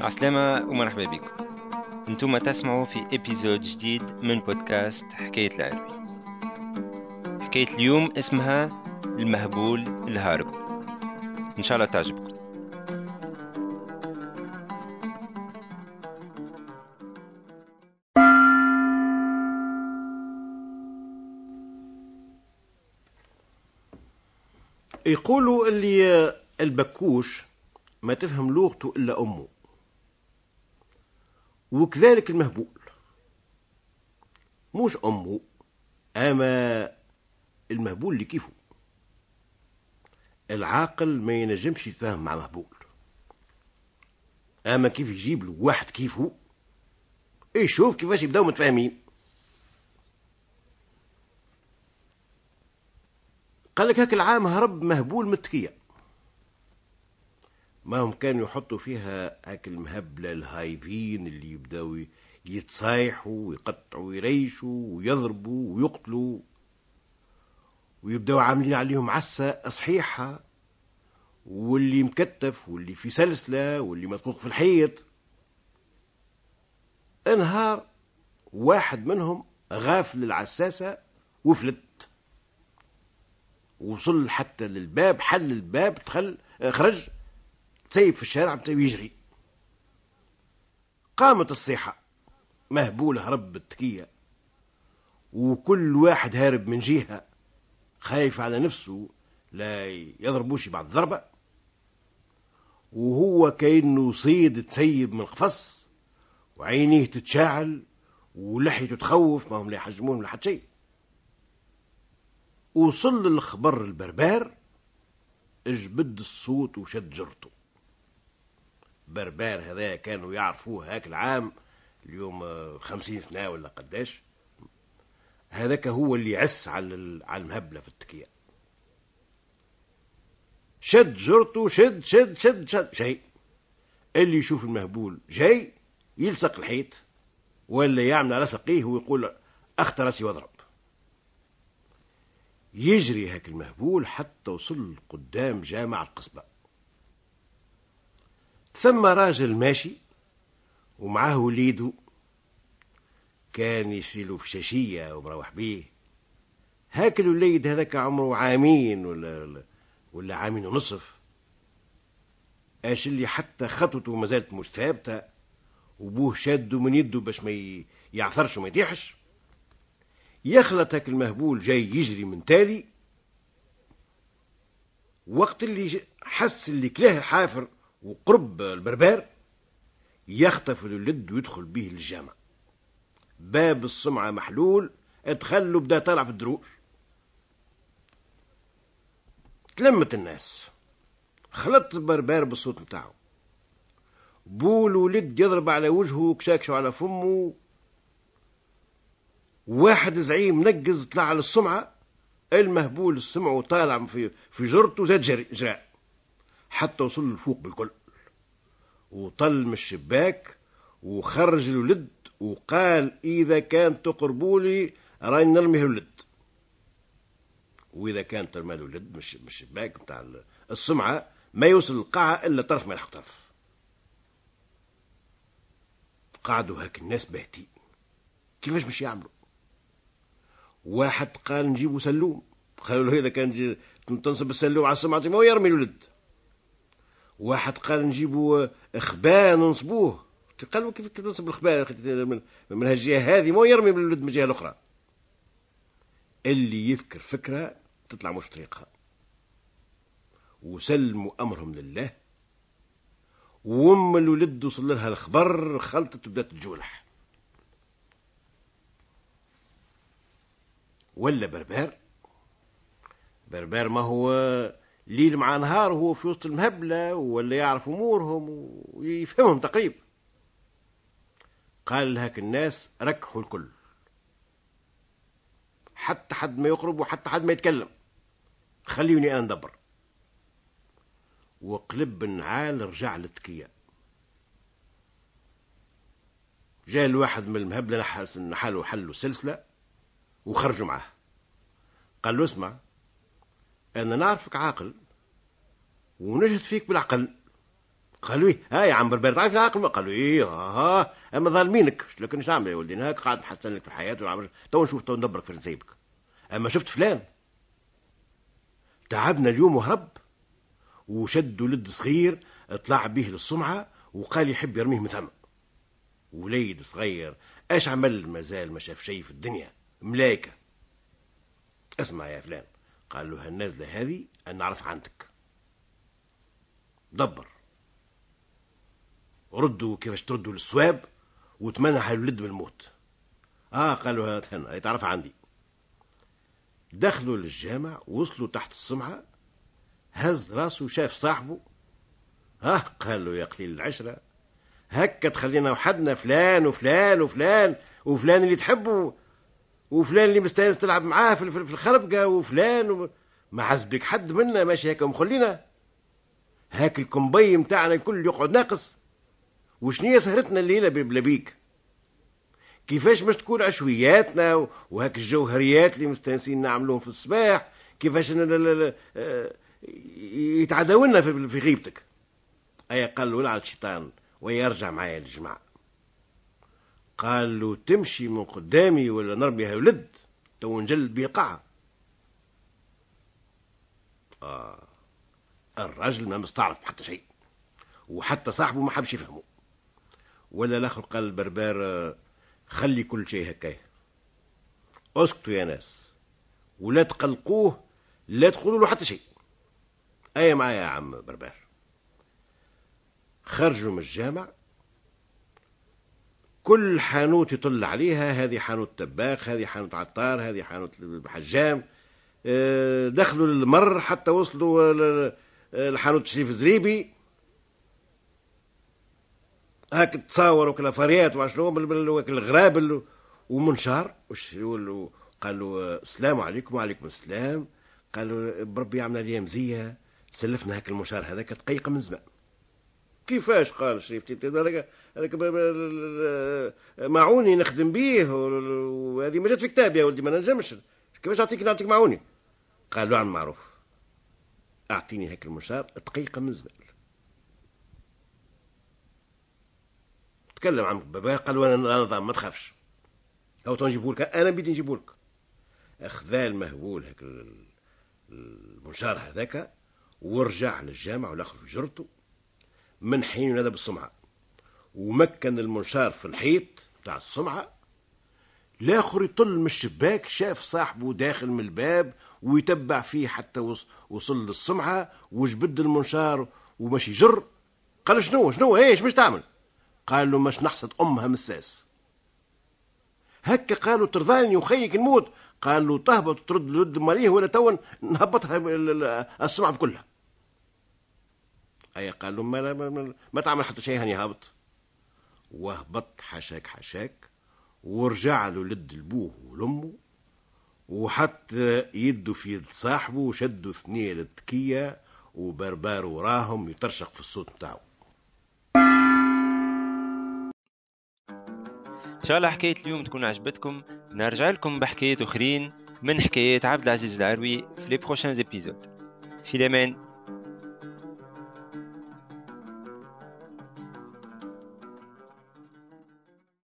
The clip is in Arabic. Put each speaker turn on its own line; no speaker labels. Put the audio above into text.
عسلامة ومرحبا بكم. أنتم تسمعوا في ابيزود جديد من بودكاست حكاية العربي. حكاية اليوم اسمها المهبول الهارب. إن شاء الله تعجبكم.
يقولوا اللي البكوش ما تفهم لغته إلا أمه. وكذلك المهبول. مش أمه أما المهبول اللي كيفه العاقل ما ينجمش يتفاهم مع مهبول. أما كيف يجيب له واحد كيفه إيه شوف كيفاش يبداو متفاهمين. قال لك هاك العام هرب مهبول متكية ما هم كانوا يحطوا فيها هاك المهبلة الهايفين اللي يبداو يتصايحوا ويقطعوا ويريشوا ويضربوا ويقتلوا ويبداو عاملين عليهم عسة صحيحة واللي مكتف واللي في سلسلة واللي مدقوق في الحيط. انهار واحد منهم غافل العساسة وفلت. وصل حتى للباب حل الباب دخل خرج. تسيب في الشارع بتاعه يجري قامت الصيحة مهبول هرب بالتكية وكل واحد هارب من جهة خايف على نفسه لا يضربوش بعد ضربة. وهو كأنه صيد تسيب من القفص وعينيه تتشاعل ولحيته تخوف ما هم لا يحجمون ولا حد شيء. وصل الخبر البربار اجبد الصوت وشد جرته. بربار هذا كانوا يعرفوه هاك العام اليوم خمسين سنة ولا قداش. هذاك هو اللي يعس على على المهبلة في التكية. شد جرته شد شد شد شد شيء اللي يشوف المهبول جاي يلصق الحيط ولا يعمل على سقيه ويقول أخت راسي واضرب. يجري هاك المهبول حتى وصل قدام جامع القصبة. ثم راجل ماشي ومعاه وليده. كان يسيلو في شاشية ومروح بيه. هاك الوليد هذاك عمره عامين ولا ولا عامين ونصف. اش اللي حتى خطوته ما زالت مش ثابته وبوه شاده من يده باش ما يعثرش وما يطيحش. يخلط هاك المهبول جاي يجري من تالي. وقت اللي حس اللي كلاه الحافر وقرب البربار يخطف الولد ويدخل به للجامع باب السمعة محلول ادخل بدا طالع في الدروش. تلمت الناس. خلط البربار بالصوت متاعه بول ولد يضرب على وجهه وكشاكشه على فمه. واحد زعيم نقز طلع على السمعة المهبول السمع وطالع في في جرته زاد جري جراء. حتى وصل لفوق بالكل. وطل من الشباك وخرج الولد وقال إذا كان تقربوا لي راني نرمي الولد وإذا كان ترمى الولد مش من الشباك بتاع السمعة ما يوصل القاعة إلا طرف ما يلحق طرف. قعدوا هاك الناس باهتين. كيفاش مش يعملوا؟ واحد قال نجيبوا سلوم. قالوا له إذا كان تنصب السلوم على السمعة ما يرمي الولد واحد قال نجيبوا خبان نصبوه. قالوا كيف كيف نصب الخبان من, هالجهة هذه ما يرمي من الولد من الجهة الأخرى. اللي يفكر فكرة تطلع مش طريقها وسلموا أمرهم لله. وأم الولد وصل لها الخبر خلطت وبدات تجولح. ولا بربار بربار ما هو ليل مع نهار وهو في وسط المهبلة ولا يعرف أمورهم ويفهمهم تقريبا قال لهاك الناس ركحوا الكل. حتى حد ما يقرب وحتى حد ما يتكلم. خليوني أنا ندبر. وقلب النعال رجع للتكية. جاء الواحد من المهبلة نحل وحلوا السلسلة وخرجوا معاه قال له اسمع أنا نعرفك عاقل ونجد فيك بالعقل. قالوا إيه؟ ها يا عم بربر تعرف العقل قالوا إيه؟ ها, ها أما ظالمينك. لكن إيش نعمل يا ولدي هاك قاعد نحسن لك في الحياة والعمر تو نشوف تو ندبرك في نسيبك أما شفت فلان؟ تعبنا اليوم وهرب وشد ولد صغير طلع به للسمعة وقال يحب يرميه من ثم وليد صغير إيش عمل؟ مازال ما شاف شيء في الدنيا. ملايكة. اسمع يا فلان. قال له هالنازله هذه أنا نعرف عندك دبر. ردوا كيفاش تردوا للسواب وتمنح الولد بالموت آه قالوا هاتهن تعرف عندي. دخلوا للجامع وصلوا تحت السمعة هز راسه وشاف صاحبه. ها قال له يا قليل العشرة هكا تخلينا وحدنا فلان وفلان وفلان وفلان اللي تحبه. وفلان اللي مستانس تلعب معاه في الخربقة وفلان و... ما عزبك حد منا ماشي هكا مخلينا هاك الكمبي متاعنا الكل يقعد ناقص. وشنية سهرتنا الليلة بلبيك كيفاش باش تكون عشوياتنا وهاك الجوهريات اللي مستانسين نعملوهم في الصباح؟ كيفاش يتعداولنا في غيبتك؟ أي قال على الشيطان ويرجع معايا للجماعة قال له تمشي من قدامي ولا نرمي ولد. تو نجلد به قاعة آه الرجل ما مستعرف حتى شيء. وحتى صاحبه ما حبش يفهمه. ولا الآخر قال البربار خلي كل شيء هكايا اسكتوا يا ناس. ولا تقلقوه لا تقولوا له حتى شيء. أي معايا يا عم بربار. خرجوا من الجامع. كل حانوت يطل عليها هذه حانوت تباخ هذه حانوت عطار هذه حانوت حجام دخلوا للمر حتى وصلوا لحانوت شريف زريبي. هاك تصاور وكلا فريات وشنو الغراب ومنشار وش قال له السلام عليكم وعليكم السلام. قالوا بربي يعمل لي مزيه سلفنا هاك المنشار هذاك دقيقه من زمان. كيفاش قال شريف هذاك هذاك معوني نخدم به وهذه ما جات في كتاب يا ولدي ما ننجمش. كيفاش نعطيك نعطيك معوني؟ قال له عن معروف. أعطيني هاك المنشار دقيقة من زمان تكلم عن بابا قال له أنا نظام ما تخافش. أو تنجيبه لك أنا بدي نجيبه لك. اخذا المهبول هاك المنشار هذاك ورجع للجامع والاخر في جرته. من حين ينادى بالسمعة. ومكن المنشار في الحيط بتاع السمعة. الآخر يطل من الشباك شاف صاحبه داخل من الباب ويتبع فيه حتى وصل للسمعة وجبد المنشار ومشي جر. قال شنو؟ شنو؟ إيش باش تعمل؟ قال له مش نحصد أمها مساس هكا قالوا ترضاني وخيك نموت. قال له تهبط ترد لد ماليه ولا توا نهبطها السمعة كلها أي قال له ما, ما, ما تعمل حتى شيء هني هابط. وهبط حشاك حشاك ورجع له لد لبوه ولمه وحط يده في صاحبه وشدوا ثنيه للتكية وبربار وراهم يترشق في الصوت بتاعه
إن شاء الله حكاية اليوم تكون عجبتكم. نرجع لكم بحكايات أخرين من حكايات عبد العزيز العروي في لي بروشان ابيزود في الامان